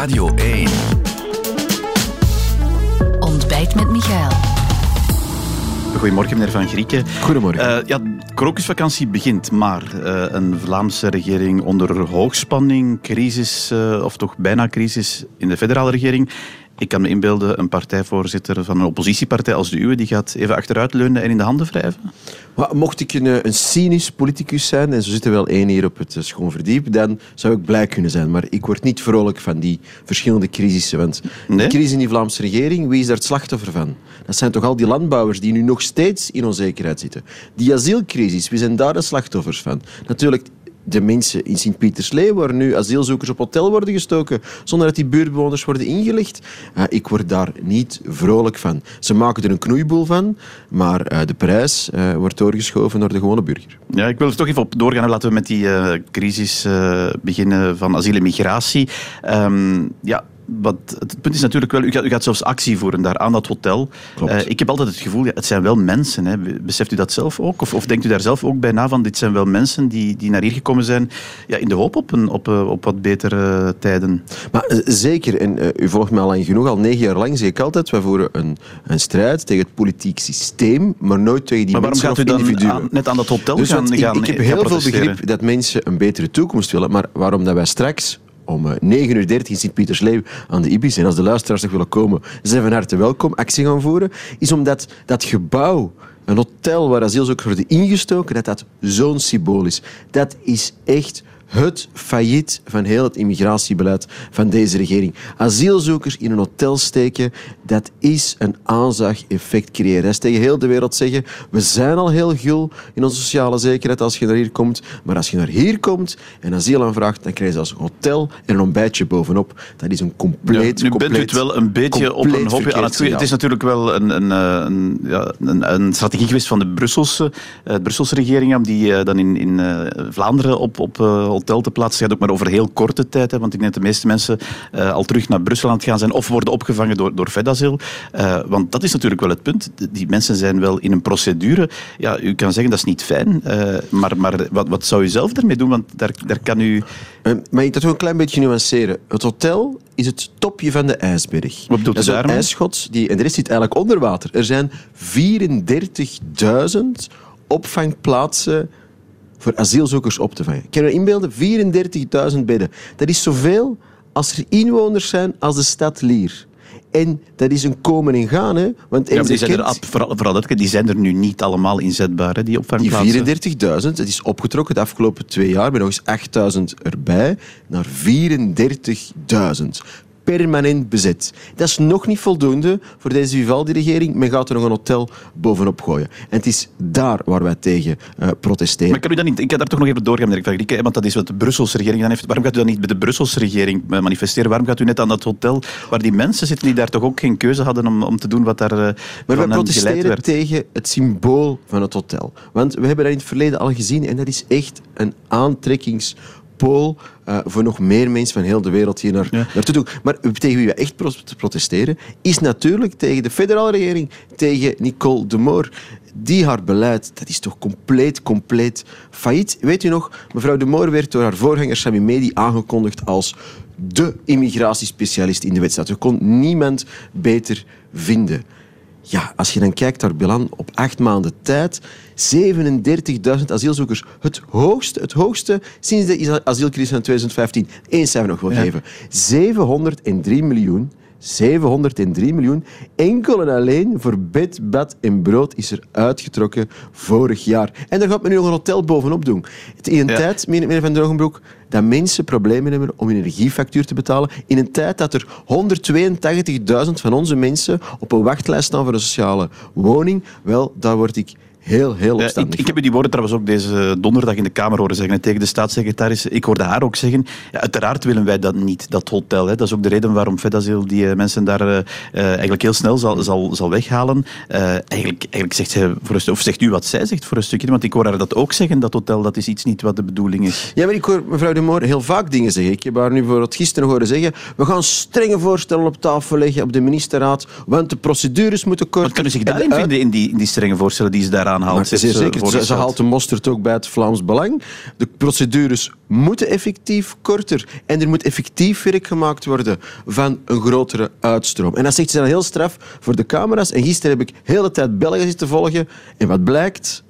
Radio 1. Ontbijt met Michael. Goedemorgen, meneer Van Grieken. Goedemorgen. Uh, ja, de krokusvakantie begint, maar uh, een Vlaamse regering onder hoogspanning, crisis, uh, of toch bijna crisis in de federale regering. Ik kan me inbeelden, een partijvoorzitter van een oppositiepartij als de uwe, die gaat even achteruit leunen en in de handen wrijven? Mocht ik een, een cynisch politicus zijn, en zo zitten wel één hier op het schoonverdiep, dan zou ik blij kunnen zijn. Maar ik word niet vrolijk van die verschillende crisissen. Want nee? de crisis in die Vlaamse regering, wie is daar het slachtoffer van? Dat zijn toch al die landbouwers die nu nog steeds in onzekerheid zitten. Die asielcrisis, wie zijn daar de slachtoffers van? Natuurlijk, de mensen in Sint-Pieterslee, waar nu asielzoekers op hotel worden gestoken, zonder dat die buurtbewoners worden ingelicht. Uh, ik word daar niet vrolijk van. Ze maken er een knoeiboel van, maar uh, de prijs uh, wordt doorgeschoven naar de gewone burger. Ja, ik wil er toch even op doorgaan. Laten we met die crisis beginnen van asiel en migratie. Um, ja, wat, het punt is natuurlijk wel, u gaat, u gaat zelfs actie voeren daar aan dat hotel. Uh, ik heb altijd het gevoel, ja, het zijn wel mensen. Hè. Beseft u dat zelf ook? Of, of, denkt u daar zelf ook bij na van, dit zijn wel mensen die, die naar hier gekomen zijn ja, in de hoop op, een, op, eh, op wat betere tijden? Maar uh, zeker, en u volgt me al lang genoeg, al negen jaar lang zeg ik altijd, wij voeren een, een strijd tegen het politiek systeem, maar nooit tegen die maar mensen gaat u dan aan, net aan dat hotel dus gaan, ik, gaan Ik heb heel veel begrip dat mensen een betere toekomst willen, maar waarom dat wij straks om 9.30 uur in Sint-Pietersleeuw aan de Ibis. En als de luisteraars nog willen komen, zijn van harte welkom actie gaan voeren. Is omdat dat gebouw, een hotel waar asielzoekers worden ingestoken, dat dat zo'n symbool is. Dat is echt het failliet van heel het immigratiebeleid van deze regering. Asielzoekers in een hotel steken, dat is een aanzag-effect creëren. Dat is tegen heel de wereld zeggen, we zijn al heel gul in onze sociale zekerheid als je naar hier komt, maar als je naar hier komt en asiel aanvraagt, dan krijg je zelfs een hotel en een ontbijtje bovenop. Dat is een compleet, ja, nu compleet, bent u het wel een beetje op een hopje aan het groeien. Het is natuurlijk wel een, een, een, ja, een, strategie geweest van de Brusselse, uh, Brusselse regering, om die uh, dan in, in Vlaanderen op, op hotel te plaatsen. Het gaat ook maar over heel korte tijd, hè, want ik denk dat de meeste mensen uh, al terug naar Brussel aan het gaan zijn of worden opgevangen door, door Vedazil. Uh, want dat is natuurlijk wel het punt. Die mensen zijn wel in een procedure. Ja, u kan zeggen dat is niet fijn, uh, maar, maar wat, wat zou u zelf ermee doen? Want daar, daar kan u... maar ik dat toch een klein beetje nuanceren. Het hotel is het topje van de ijsberg. Wat bedoelt dat is een ijsschot die, en de rest zit eigenlijk onder water. Er zijn 34.000 opvangplaatsen voor asielzoekers op te vangen. Ik kan je inbeelden, 34.000 bedden. Dat is zoveel als er inwoners zijn als de stad Lier. En dat is een komen en gaan. Hè? Want ja, die, zijn er, vooral, vooral die zijn er nu niet allemaal inzetbaar, hè, die opvangplaatsen. Die 34.000, het is opgetrokken de afgelopen twee jaar met nog eens 8.000 erbij, naar 34.000 permanent bezet. Dat is nog niet voldoende voor deze Vivaldi-regering. Men gaat er nog een hotel bovenop gooien. En het is daar waar wij tegen uh, protesteren. Maar kan u dat niet... Ik ga daar toch nog even doorgaan, meneer Van Grieken, want dat is wat de Brusselse regering dan heeft. Waarom gaat u dan niet bij de Brusselse regering eh, manifesteren? Waarom gaat u net aan dat hotel waar die mensen zitten die daar toch ook geen keuze hadden om, om te doen wat daar uh, Maar wij protesteren tegen het symbool van het hotel. Want we hebben dat in het verleden al gezien en dat is echt een aantrekkings pool uh, voor nog meer mensen van heel de wereld hier naar, ja. naartoe doen. Maar tegen wie we echt protesteren, is natuurlijk tegen de federale regering, tegen Nicole de Moor. Die haar beleid, dat is toch compleet, compleet failliet. Weet u nog, mevrouw de Moor werd door haar voorganger Sami Medi aangekondigd als de immigratiespecialist in de wetstaat. Er kon niemand beter vinden. Ja, als je dan kijkt naar Bilan op acht maanden tijd, 37.000 asielzoekers. Het hoogste, het hoogste sinds de asielcrisis van 2015. Eén cijfer nog wil ja. geven. 703 miljoen 703 miljoen. Enkel en alleen voor bed, bad en brood is er uitgetrokken vorig jaar. En daar gaat men nu nog een hotel bovenop doen. In een ja. tijd, meneer Van Drogenbroek, dat mensen problemen hebben om een energiefactuur te betalen. In een tijd dat er 182.000 van onze mensen op een wachtlijst staan voor een sociale woning. Wel, daar word ik heel, heel opstandig. ik, ik, heb u die woorden trouwens ook deze donderdag in de Kamer horen zeggen tegen de staatssecretaris. Ik hoorde haar ook zeggen, ja, uiteraard willen wij dat niet, dat hotel. Hè. Dat is ook de reden waarom Fedazil die uh, mensen daar uh, eigenlijk heel snel zal, zal, zal weghalen. eigenlijk, eigenlijk zegt zij, voor een, of zegt u wat zij zegt voor een stukje, want ik hoor haar dat ook zeggen, dat hotel, dat is iets niet wat de bedoeling is. Ja, maar ik hoor mevrouw de Moor heel vaak dingen zeggen. Ik heb haar nu voor het gisteren horen zeggen, we gaan strenge voorstellen op tafel leggen op de ministerraad, want de procedures moeten kort... Wat u zich daarin vinden, in die, in die strenge voorstellen die ze daar daaraan haalt. Maar zeer zeker. Ze, ze, haalt de mosterd ook bij het Vlaams Belang. De procedures moeten effectief korter. En er moet effectief werk gemaakt worden van een grotere uitstroom. En dat zegt ze dan heel straf voor de camera's. En gisteren heb ik de hele tijd België zitten volgen. En wat blijkt?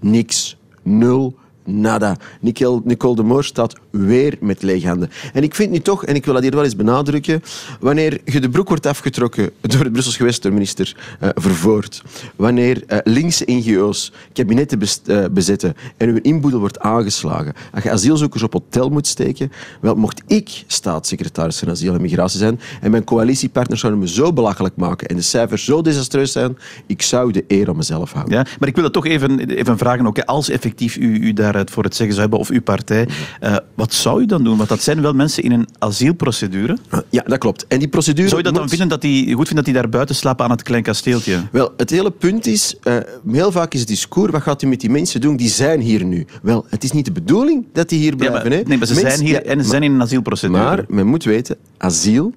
Niks. Nul nada. Nicole, Nicole de Moor staat weer met lege handen. En ik vind nu toch, en ik wil dat hier wel eens benadrukken, wanneer je de broek wordt afgetrokken door het Brussels gewest door minister uh, Vervoort, wanneer uh, linkse NGO's kabinetten uh, bezetten en uw inboedel wordt aangeslagen, als je asielzoekers op hotel moet steken, wel, mocht ik staatssecretaris van asiel en migratie zijn en mijn coalitiepartners zouden me zo belachelijk maken en de cijfers zo desastreus zijn, ik zou de eer aan mezelf houden. Ja, maar ik wil het toch even, even vragen, ook, als effectief u, u daar voor het zeggen zou hebben, of uw partij, uh, wat zou u dan doen? Want dat zijn wel mensen in een asielprocedure. Ja, dat klopt. En die procedure zou je dat dan vinden dat die, goed vinden dat die daar buiten slapen aan het klein kasteeltje? Wel, het hele punt is, uh, heel vaak is het discours, wat gaat u met die mensen doen? Die zijn hier nu. Wel, het is niet de bedoeling dat die hier blijven. Ja, maar, nee, maar ze zijn hier en ze zijn in een asielprocedure. Maar men moet weten, asiel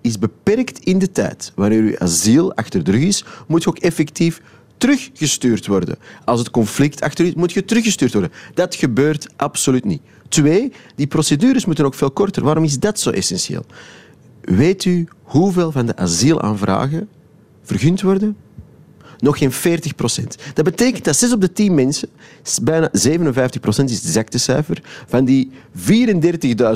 is beperkt in de tijd. Wanneer uw asiel achter de rug is, moet je ook effectief teruggestuurd worden. Als het conflict achter u moet je teruggestuurd worden. Dat gebeurt absoluut niet. Twee, die procedures moeten ook veel korter. Waarom is dat zo essentieel? Weet u hoeveel van de asielaanvragen vergund worden? Nog geen 40 procent. Dat betekent dat 6 op de 10 mensen, bijna 57 procent is het exacte cijfer, van die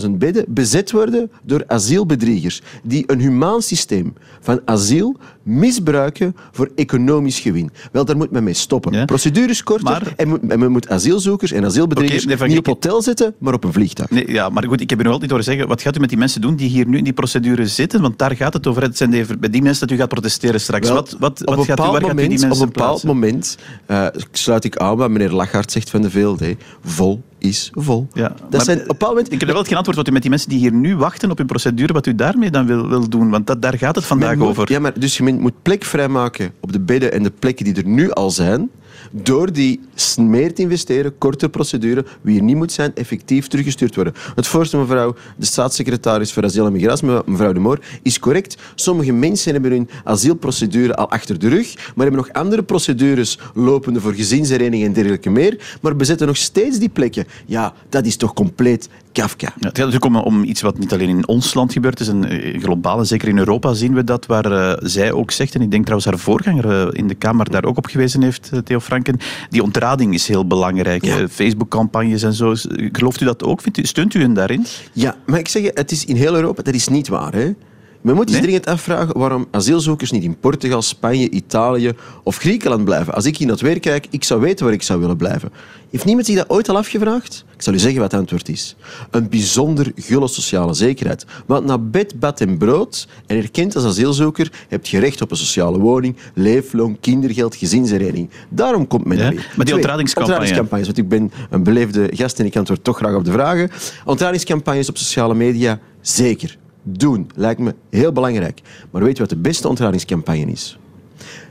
34.000 bedden bezet worden door asielbedriegers die een humaan systeem van asiel misbruiken voor economisch gewin. Wel, daar moet men mee stoppen. Ja. Procedures korter maar... en, men moet asielzoekers en asielbedriegers niet op hotel zetten, maar op een vliegtuig. Nee, ja, maar goed, ik heb u nog altijd niet horen zeggen, wat gaat u met die mensen doen die hier nu in die procedure zitten? Want daar gaat het over. Het zijn de, bij die mensen dat u gaat protesteren straks. Wel, wat, wat, wat gaat u, waar gaat u op een bepaald moment uh, sluit ik aan wat meneer Lachart zegt van de VLD. Vol is vol. Ja, dat zijn, op moment... Ik heb wel geen antwoord wat u met die mensen die hier nu wachten op hun procedure, wat u daarmee dan wil, wil doen. Want dat, daar gaat het vandaag over. Ja, maar dus je moet plek vrijmaken op de bedden en de plekken die er nu al zijn door die meer te investeren, korte procedure, wie er niet moet zijn, effectief teruggestuurd worden. Het voorstel, mevrouw de staatssecretaris voor asiel en migratie, mevrouw de Moor, is correct. Sommige mensen hebben hun asielprocedure al achter de rug, maar hebben nog andere procedures lopende voor gezinshereniging en dergelijke meer, maar bezetten nog steeds die plekken. Ja, dat is toch compleet Kafka. Ja, het gaat natuurlijk om, iets wat niet alleen in ons land gebeurt, het is een globale, zeker in Europa zien we dat, waar uh, zij ook zegt, en ik denk trouwens haar voorganger uh, in de Kamer daar ook op gewezen heeft, Theo Franken, die ontrading is heel belangrijk. Ja. Facebook-campagnes en zo. Gelooft u dat ook? Vindt u, steunt u hen daarin? Ja, maar ik zeg het is in heel Europa, dat is niet waar. Hè? Men moet zich dringend afvragen waarom asielzoekers niet in Portugal, Spanje, Italië of Griekenland blijven. Als ik hier naar het weer kijk, ik zou weten waar ik zou willen blijven. Heeft niemand zich dat ooit al afgevraagd? Ik zal u zeggen wat het antwoord is. Een bijzonder gulle sociale zekerheid. Want na bed, bad en brood en erkend als asielzoeker heb je recht op een sociale woning, leefloon, kindergeld, gezinshereniging. Daarom komt men ja, erbij. Maar die ontradingscampagnes. Want ik ben een beleefde gast en ik antwoord toch graag op de vragen. Ontradingscampagnes op sociale media, zeker doen. Lijkt me heel belangrijk. Maar weet je wat de beste ontradingscampagne is?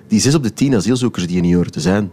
Die zes op de tien asielzoekers die er niet horen te zijn,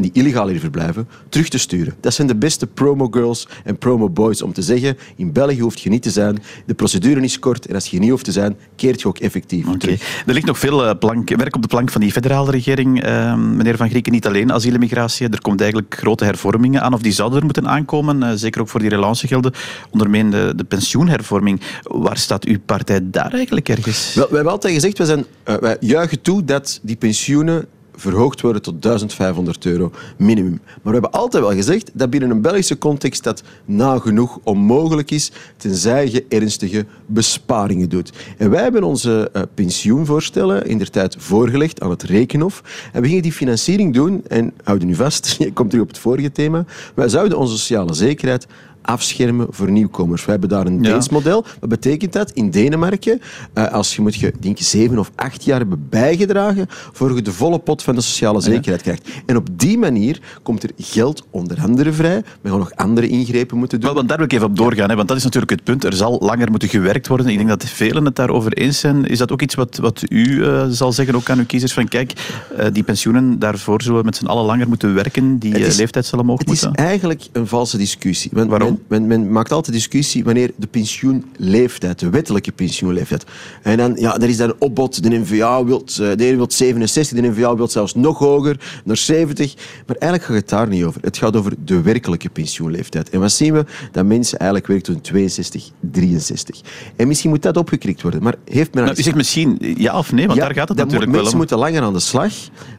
en die illegaal hier verblijven, terug te sturen. Dat zijn de beste promo-girls en promo-boys om te zeggen, in België hoeft je niet te zijn, de procedure is kort en als je niet hoeft te zijn, keert je ook effectief terug. Er ligt nog veel eh, plank, werk op de plank van die federale regering, uh, meneer Van Grieken, niet alleen asiel en migratie. Er komt eigenlijk grote hervormingen aan, of die zouden er moeten aankomen, uh, zeker ook voor die relancegelden, onder meer de, de, pensioenhervorming. Waar staat uw partij daar eigenlijk ergens? Wel, wij hebben altijd gezegd, wij, zijn, wij juichen toe dat die pensioenen verhoogd worden tot 1500 euro minimum. Maar we hebben altijd wel gezegd dat binnen een Belgische context dat nagenoeg onmogelijk is, tenzij je ernstige besparingen doet. En wij hebben onze uh, pensioenvoorstellen in der tijd voorgelegd aan het Rekenhof. En we gingen die financiering doen, en houden nu vast, je komt terug op het vorige thema, wij zouden onze sociale zekerheid afschermen voor nieuwkomers. We hebben daar een Deens model. Wat betekent dat? In Denemarken, uh, als je moet je, denk zeven of acht jaar hebben bijgedragen, voor je de volle pot van de sociale zekerheid krijgt. En op die manier komt er geld onder andere vrij. We gaan nog andere ingrepen moeten doen. want daar wil ik even op doorgaan, hè, want dat is natuurlijk het punt. Er zal langer moeten gewerkt worden. Ik denk dat velen het daarover eens zijn. Is dat ook iets wat, wat u uh, zal zeggen, ook aan uw kiezers, van kijk, uh, die pensioenen, daarvoor zullen we met z'n allen langer moeten werken, die is, leeftijd zal omhoog het moeten? Het is eigenlijk een valse discussie. Want Waarom? Men, men, men, maakt altijd discussie wanneer de pensioenleeftijd, de wettelijke pensioenleeftijd. En dan, ja, er is dan een opbod, de NVA wil, de ene wil 67, de NVA wil zelfs nog hoger, naar 70. Maar eigenlijk gaat het daar niet over. Het gaat over de werkelijke pensioenleeftijd. En wat zien we? Dat mensen eigenlijk werken tot 62, 63. En misschien moet dat opgekrikt worden. Maar heeft men... Nou, u zegt misschien ja of nee, want daar gaat het natuurlijk wel om. Mensen moeten langer aan de slag,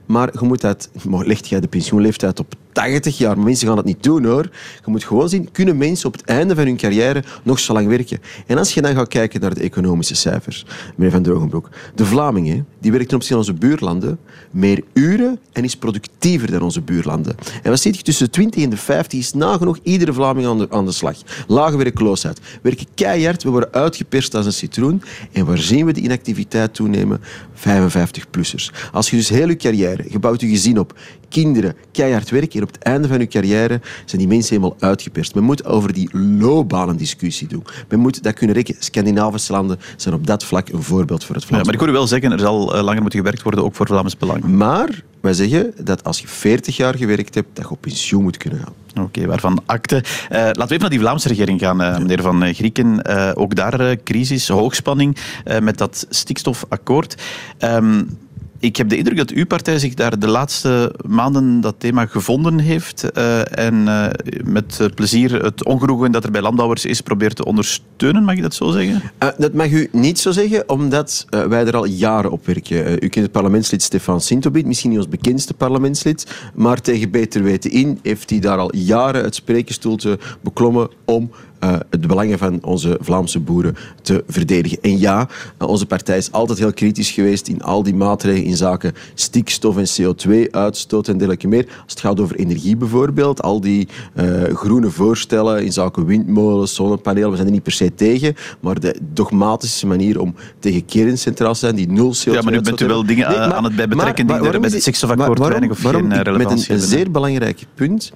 maar je moet dat... Legt jij de pensioenleeftijd op 80 jaar. Maar mensen gaan dat niet doen hoor. Je moet gewoon zien, kunnen mensen op het einde van hun carrière nog zo lang werken? En als je dan gaat kijken naar de economische cijfers, meneer Van Drogenbroek, de Vlamingen, die werken opzichte van onze buurlanden meer uren en is productiever dan onze buurlanden. En wat zie je tussen de 20 en de 50 is nagenoeg iedere Vlaming aan de, aan de slag. Lage werkloosheid. We werken keihard, we worden uitgeperst als een citroen. En waar zien we de inactiviteit toenemen? 55-plussers. Als je dus heel je carrière, je bouwt je gezin op, kinderen, keihard werken en op het einde van je carrière zijn die mensen helemaal uitgeperst. Men moet over die loopbanen discussie doen. Men moet dat kunnen rekenen. Scandinavische landen zijn op dat vlak een voorbeeld voor het Vlaams. Ja, maar ik hoor u wel zeggen, er zal eh, langer moeten gewerkt worden, ook voor Vlaams Belang. Maar wij zeggen dat als je 40 jaar gewerkt hebt, dat je op pensioen moet kunnen gaan. Oké, waarvan akte. Uh, laten we even naar die Vlaamse regering gaan, uh, meneer Van Grieken. Uh, ook daar crisis, hoogspanning met dat stikstofakkoord. Um, ik heb de indruk dat uw partij zich daar de laatste maanden dat thema gevonden heeft uh, en uh, met plezier het ongenoegen dat er bij landbouwers is probeert te ondersteunen, mag je dat zo zeggen? Dat mag u niet zo zeggen, omdat wij er al jaren op werken. u kent het parlementslid Stefan Sintobit, misschien niet ons bekendste parlementslid, maar tegen beter weten in heeft hij daar al jaren het spreekgestoelte beklommen om uh, de belangen van onze Vlaamse boeren te verdedigen. En ja, onze partij is altijd heel kritisch geweest in al die maatregelen in zaken stikstof en CO2-uitstoot en dergelijke meer. Als het gaat over energie bijvoorbeeld, al die uh, groene voorstellen in zaken windmolens, zonnepanelen, we zijn er niet per se tegen, maar de dogmatische manier om tegen kerncentrales te zijn die nul CO2 Ja, maar nu bent u wel dingen nee, maar, aan het bij betrekken die er met het stikstofakkoord weinig of geen relevantie hebben. Met een, een zeer belangrijk punt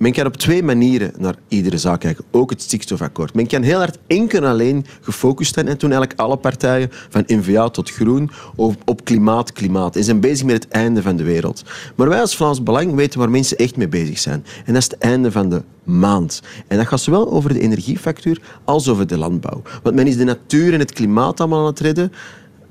men kan op twee manieren naar iedere zaak kijken, ook het stikstofakkoord. Men kan heel hard enkel en alleen gefocust zijn en toen eigenlijk alle partijen, van NVA tot Groen, op klimaat, klimaat. En zijn bezig met het einde van de wereld. Maar wij als Vlaams Belang weten waar mensen echt mee bezig zijn. En dat is het einde van de maand. En dat gaat zowel over de energiefactuur als over de landbouw. Want men is de natuur en het klimaat allemaal aan het redden,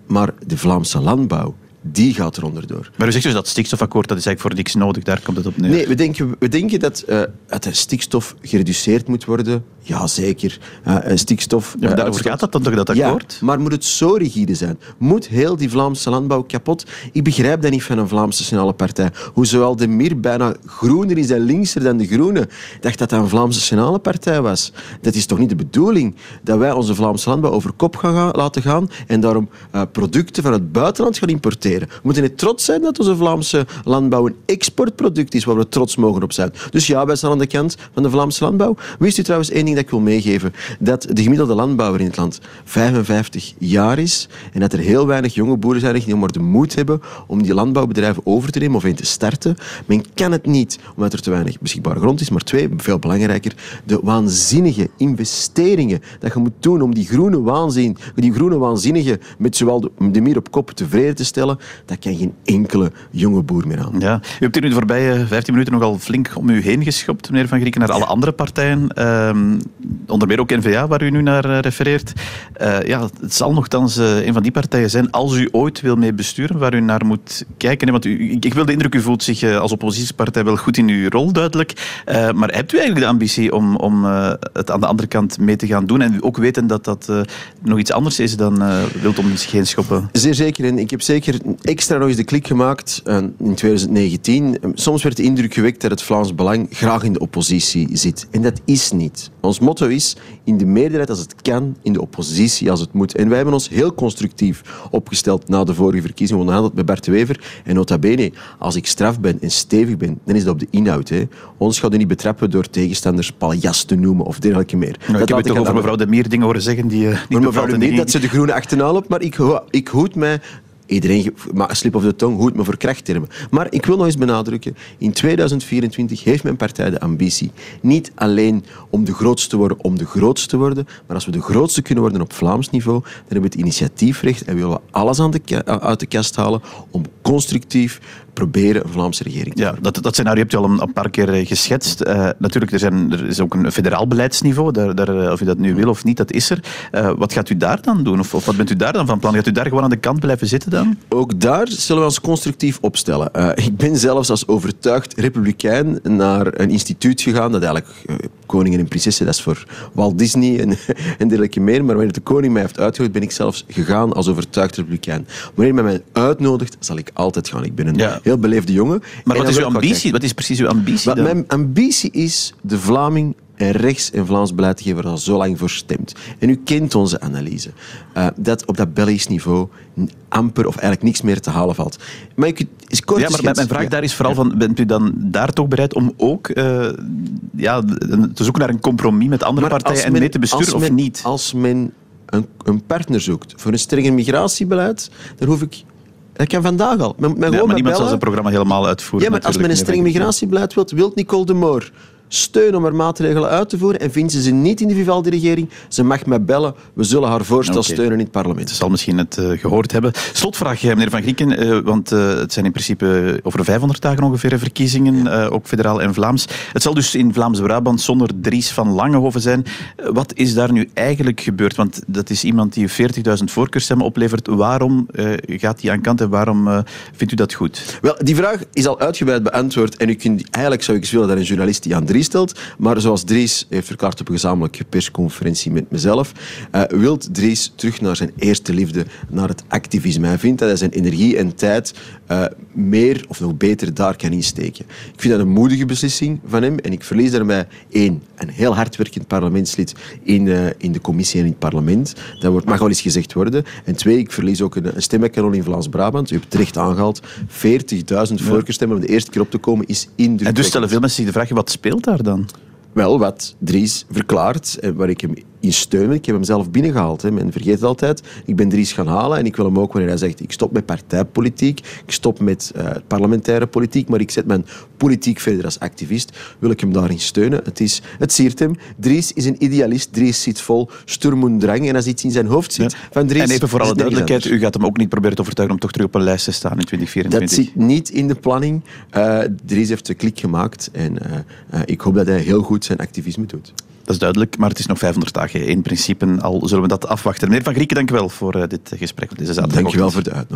maar de Vlaamse landbouw die gaat eronder door. Maar u zegt dus dat stikstofakkoord dat is eigenlijk voor niks nodig, daar komt het op neer. Nee, we denken, we denken dat, uh, dat de stikstof gereduceerd moet worden. Ja, zeker. Uh, stikstof... Ja, daarover gaat dat dan toch, dat akkoord? Ja, maar moet het zo rigide zijn? Moet heel die Vlaamse landbouw kapot? Ik begrijp dat niet van een Vlaamse Nationale Partij. Hoe zowel de Mir bijna groener is en linkser dan de Groenen. Ik dacht dat dat een Vlaamse Nationale Partij was. Dat is toch niet de bedoeling dat wij onze Vlaamse landbouw over kop gaan laten gaan en daarom uh, producten van het buitenland gaan importeren? We moeten niet trots zijn dat onze Vlaamse landbouw een exportproduct is waar we trots mogen op zijn. Dus ja, wij staan aan de kant van de Vlaamse landbouw. Wist u trouwens één ding dat ik wil meegeven? Dat de gemiddelde landbouwer in het land 55 jaar is en dat er heel weinig jonge boeren zijn die maar de moed hebben om die landbouwbedrijven over te nemen of een te starten. Men kan het niet, omdat er te weinig beschikbare grond is. Maar twee, veel belangrijker, de waanzinnige investeringen dat je moet doen om die groene waanzin, die groene waanzinnige met zowel de, de mier op kop tevreden te stellen dat kan geen enkele jonge boer meer aan. Ja. U hebt hier nu de voorbije 15 minuten nogal flink om u heen geschopt, meneer Van Grieken, naar alle andere partijen. Um, onder meer ook N-VA, waar u nu naar uh, refereert. Uh, ja, het zal nogthans een van die partijen zijn, als u ooit wil mee besturen, waar u naar moet kijken. Hè? Want u, ik, wil de indruk, u voelt zich als oppositiepartij wel goed in uw rol, duidelijk. maar hebt u eigenlijk de ambitie om, om het aan de andere kant mee te gaan doen? En ook weten dat dat nog iets anders is dan wilt om zich heen schoppen? Zeer zeker. Ik heb zeker extra nog eens de klik gemaakt in 2019. Soms werd de indruk gewekt dat het Vlaams Belang graag in de oppositie zit. En dat is niet. Ons motto is in de meerderheid als het kan, in de oppositie als het moet. En wij hebben ons heel constructief opgesteld na de vorige verkiezingen. We hadden met Bert de Wever. En nota bene, als ik straf ben en stevig ben, dan is dat op de inhoud. Hè. Ons gaat u niet betrappen door tegenstanders paljas te noemen of dergelijke meer. Nou, ik heb het toch over mevrouw De Meer dingen horen zeggen die uh, niet mevrouw De Meer, dat ze de groene achternaal op, maar ik, ik hoed mij Iedereen maar slip of de tong, goed me voor krachttermen. Maar ik wil nog eens benadrukken, in 2024 heeft mijn partij de ambitie niet alleen om de grootste te worden, om de grootste te worden, maar als we de grootste kunnen worden op Vlaams niveau, dan hebben we het initiatiefrecht en willen we alles aan de, uit de kast halen om constructief proberen een Vlaamse regering te Ja, dat, dat scenario heb je al een, een paar keer geschetst. natuurlijk, er, zijn, er is ook een federaal beleidsniveau. Daar, daar, of u dat nu wil of niet, dat is er. wat gaat u daar dan doen? Of, of, wat bent u daar dan van plan? Gaat u daar gewoon aan de kant blijven zitten dan? Ook daar zullen we ons constructief opstellen. ik ben zelfs als overtuigd republikein naar een instituut gegaan dat eigenlijk koningen en prinsessen, dat is voor Walt Disney en, en dergelijke meer. Maar wanneer de koning mij heeft uitgenodigd, ben ik zelfs gegaan als overtuigd republikein. Wanneer men mij uitnodigt, zal ik altijd gaan. Ik ben een heel beleefde jongen. Maar wat is uw ambitie? Wat is precies uw ambitie? Dan? Mijn ambitie is de Vlaming en rechts- en Vlaams beleid te geven al zo lang voor stemt. En u kent onze analyse. Uh, dat op dat Belgisch niveau amper of eigenlijk niks meer te halen valt. Maar ik, is kort ja, maar mijn vraag daar is vooral van, bent u dan daar toch bereid om ook uh, ja, te zoeken naar een compromis met andere partijen en mee te besturen of niet? Als men een, een partner zoekt voor een strenger migratiebeleid, dan hoef ik dat kan vandaag al. Men, men ja, maar niemand zal zijn programma helemaal uitvoeren. Ja, maar als men een streng migratiebeleid wilt, wilt Nicole de Moor steun om haar maatregelen uit te voeren. En vindt ze ze niet in de Vivaldi-regering, ze mag mij bellen. We zullen haar voorstel steunen in het parlement. Ze zal misschien het uh, gehoord hebben. Slotvraag, eh, meneer Van Grieken, uh, want uh, het zijn in principe over 500 dagen ongeveer verkiezingen, ook federaal en Vlaams. Het zal dus in Vlaams-Brabant zonder Dries van Langehoven zijn. wat is daar nu eigenlijk gebeurd? Want dat is iemand die 40.000 voorkeurstemmen oplevert. Waarom gaat hij aan kant en waarom vindt u dat goed? Wel, die vraag is al uitgebreid beantwoord. En u kunt, eigenlijk zou ik eens willen dat een journalist die aan Dries stelt. Maar zoals Dries heeft verklaard op een gezamenlijke persconferentie met mezelf, uh, wilt Dries terug naar zijn eerste liefde, naar het activisme. Hij vindt dat hij zijn energie en tijd uh, meer of nog beter daar kan insteken. Ik vind dat een moedige beslissing van hem en ik verlies daarbij één, een heel hardwerkend parlementslid in, uh, in de commissie en in het parlement. Dat wordt, mag wel eens gezegd worden. En twee, ik verlies ook een, een in Vlaams-Brabant. U hebt terecht aangehaald. 40.000 voorkeurstemmen om de eerste keer op te komen is indrukwekkend. En dus stellen veel mensen zich de vraag, wat speelt dan? Wel, wat Dries verklaart, eh, waar ik hem steunen. Ik heb hem zelf binnengehaald. Hè. Men vergeet het altijd. Ik ben Dries gaan halen en ik wil hem ook wanneer hij zegt ik stop met partijpolitiek, ik stop met uh, parlementaire politiek, maar ik zet mijn politiek verder als activist, wil ik hem daarin steunen. Het, is, het siert hem. Dries is een idealist. Dries zit vol sturm en drang en als iets in zijn hoofd zit van Dries... En even voor alle duidelijkheid, u gaat hem ook niet proberen te overtuigen om toch terug op een lijst te staan in 2024? Dat zit niet in de planning. Uh, Dries heeft de klik gemaakt en uh, ik hoop dat hij heel goed zijn activisme doet. Dat is duidelijk, maar het is nog 500 dagen. In principe al zullen we dat afwachten. Meneer Van Grieken, dank u wel voor uh, dit gesprek deze. Dank je wel voor de uitnodiging.